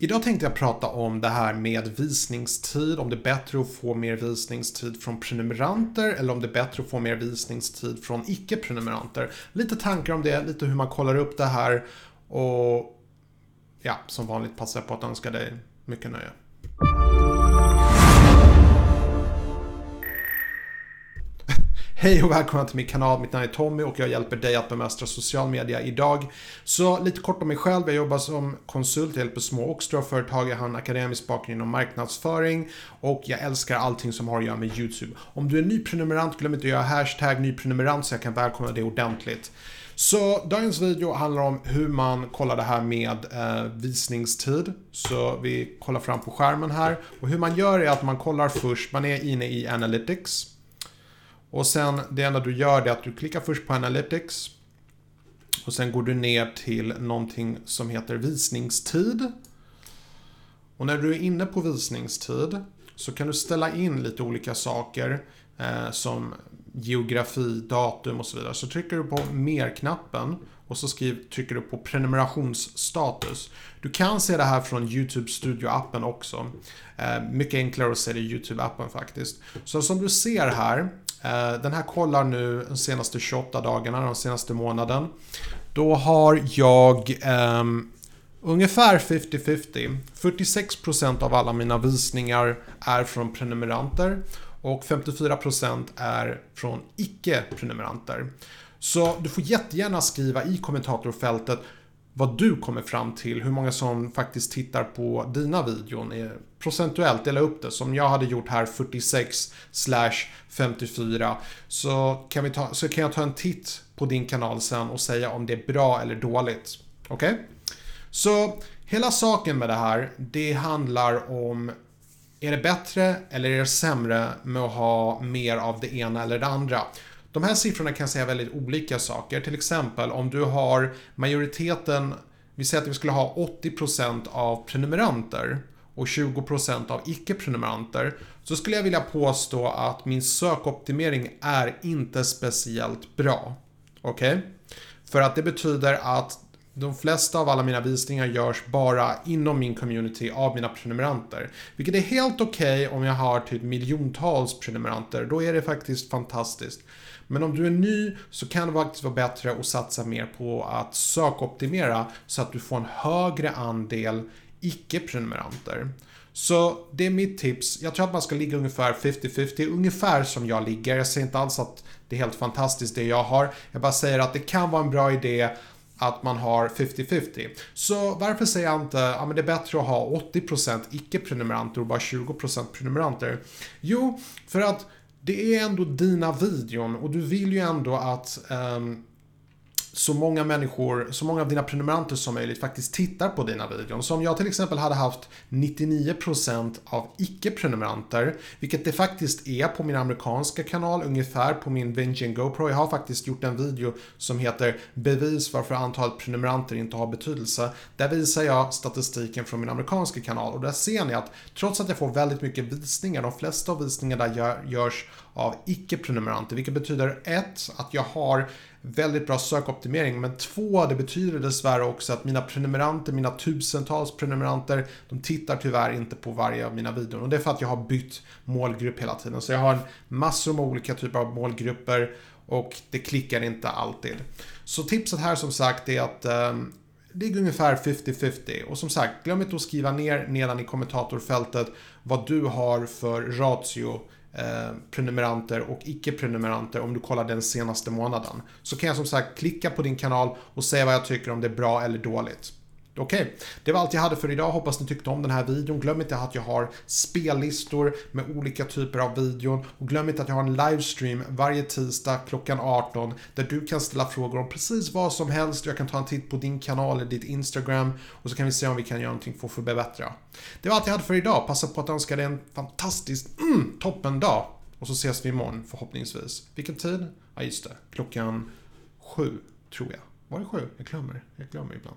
Idag tänkte jag prata om det här med visningstid, om det är bättre att få mer visningstid från prenumeranter eller om det är bättre att få mer visningstid från icke-prenumeranter. Lite tankar om det, lite hur man kollar upp det här och ja, som vanligt passar jag på att önska dig mycket nöje. Hej och välkomna till min kanal. Mitt namn är Tommy och jag hjälper dig att bemästra social media idag. Så lite kort om mig själv. Jag jobbar som konsult, jag hjälper små och stora företag. Jag har en akademisk bakgrund inom marknadsföring och jag älskar allting som har att göra med YouTube. Om du är ny prenumerant, glöm inte att göra hashtag nyprenumerant så jag kan välkomna dig ordentligt. Så dagens video handlar om hur man kollar det här med eh, visningstid. Så vi kollar fram på skärmen här. Och hur man gör är att man kollar först, man är inne i Analytics. Och sen det enda du gör är att du klickar först på Analytics. Och sen går du ner till någonting som heter visningstid. Och när du är inne på visningstid så kan du ställa in lite olika saker eh, som geografi, datum och så vidare. Så trycker du på mer-knappen och så skriv, trycker du på prenumerationsstatus. Du kan se det här från YouTube Studio-appen också. Eh, mycket enklare att se det i YouTube-appen faktiskt. Så som du ser här Eh, den här kollar nu de senaste 28 dagarna, den senaste månaden. Då har jag um, ungefär 50-50. 46% av alla mina visningar är från prenumeranter och 54% är från icke-prenumeranter. Så du får jättegärna skriva i kommentatorfältet vad du kommer fram till, hur många som faktiskt tittar på dina videon. Procentuellt, dela upp det. Som jag hade gjort här 46 slash 54. Så kan, vi ta, så kan jag ta en titt på din kanal sen och säga om det är bra eller dåligt. Okej? Okay? Så hela saken med det här, det handlar om är det bättre eller är det sämre med att ha mer av det ena eller det andra? De här siffrorna kan säga väldigt olika saker. Till exempel om du har majoriteten, vi säger att vi skulle ha 80% av prenumeranter och 20% av icke-prenumeranter så skulle jag vilja påstå att min sökoptimering är inte speciellt bra. Okej? Okay? För att det betyder att de flesta av alla mina visningar görs bara inom min community av mina prenumeranter. Vilket är helt okej okay om jag har typ miljontals prenumeranter. Då är det faktiskt fantastiskt. Men om du är ny så kan det faktiskt vara bättre att satsa mer på att sökoptimera så att du får en högre andel icke-prenumeranter. Så det är mitt tips. Jag tror att man ska ligga ungefär 50-50, ungefär som jag ligger. Jag säger inte alls att det är helt fantastiskt det jag har. Jag bara säger att det kan vara en bra idé att man har 50-50. Så varför säger jag inte att ja, det är bättre att ha 80% icke-prenumeranter och bara 20% prenumeranter? Jo, för att det är ändå dina videon och du vill ju ändå att um, så många människor, så många av dina prenumeranter som möjligt faktiskt tittar på dina videon. Så om jag till exempel hade haft 99% av icke-prenumeranter, vilket det faktiskt är på min amerikanska kanal, ungefär på min Vengeance GoPro. Jag har faktiskt gjort en video som heter Bevis varför antalet prenumeranter inte har betydelse. Där visar jag statistiken från min amerikanska kanal och där ser ni att trots att jag får väldigt mycket visningar, de flesta av visningarna görs av icke-prenumeranter, vilket betyder ett, att jag har väldigt bra sökoptimering, men två, det betyder dessvärre också att mina prenumeranter, mina tusentals prenumeranter, de tittar tyvärr inte på varje av mina videor. Och det är för att jag har bytt målgrupp hela tiden. Så jag har massor med olika typer av målgrupper och det klickar inte alltid. Så tipset här som sagt är att eh, det är ungefär 50-50. Och som sagt, glöm inte att skriva ner nedan i kommentatorfältet vad du har för ratio Eh, prenumeranter och icke-prenumeranter om du kollar den senaste månaden. Så kan jag som sagt klicka på din kanal och säga vad jag tycker om det är bra eller dåligt. Okej, okay. det var allt jag hade för idag. Hoppas ni tyckte om den här videon. Glöm inte att jag har spellistor med olika typer av videon. Och glöm inte att jag har en livestream varje tisdag klockan 18 där du kan ställa frågor om precis vad som helst. Jag kan ta en titt på din kanal eller ditt Instagram och så kan vi se om vi kan göra någonting för att förbättra. Det var allt jag hade för idag. Passa på att önska dig en fantastisk, mm, toppen dag. Och så ses vi imorgon förhoppningsvis. Vilken tid? Ja, just det. Klockan sju, tror jag. Var det sju? Jag glömmer. Jag glömmer ibland.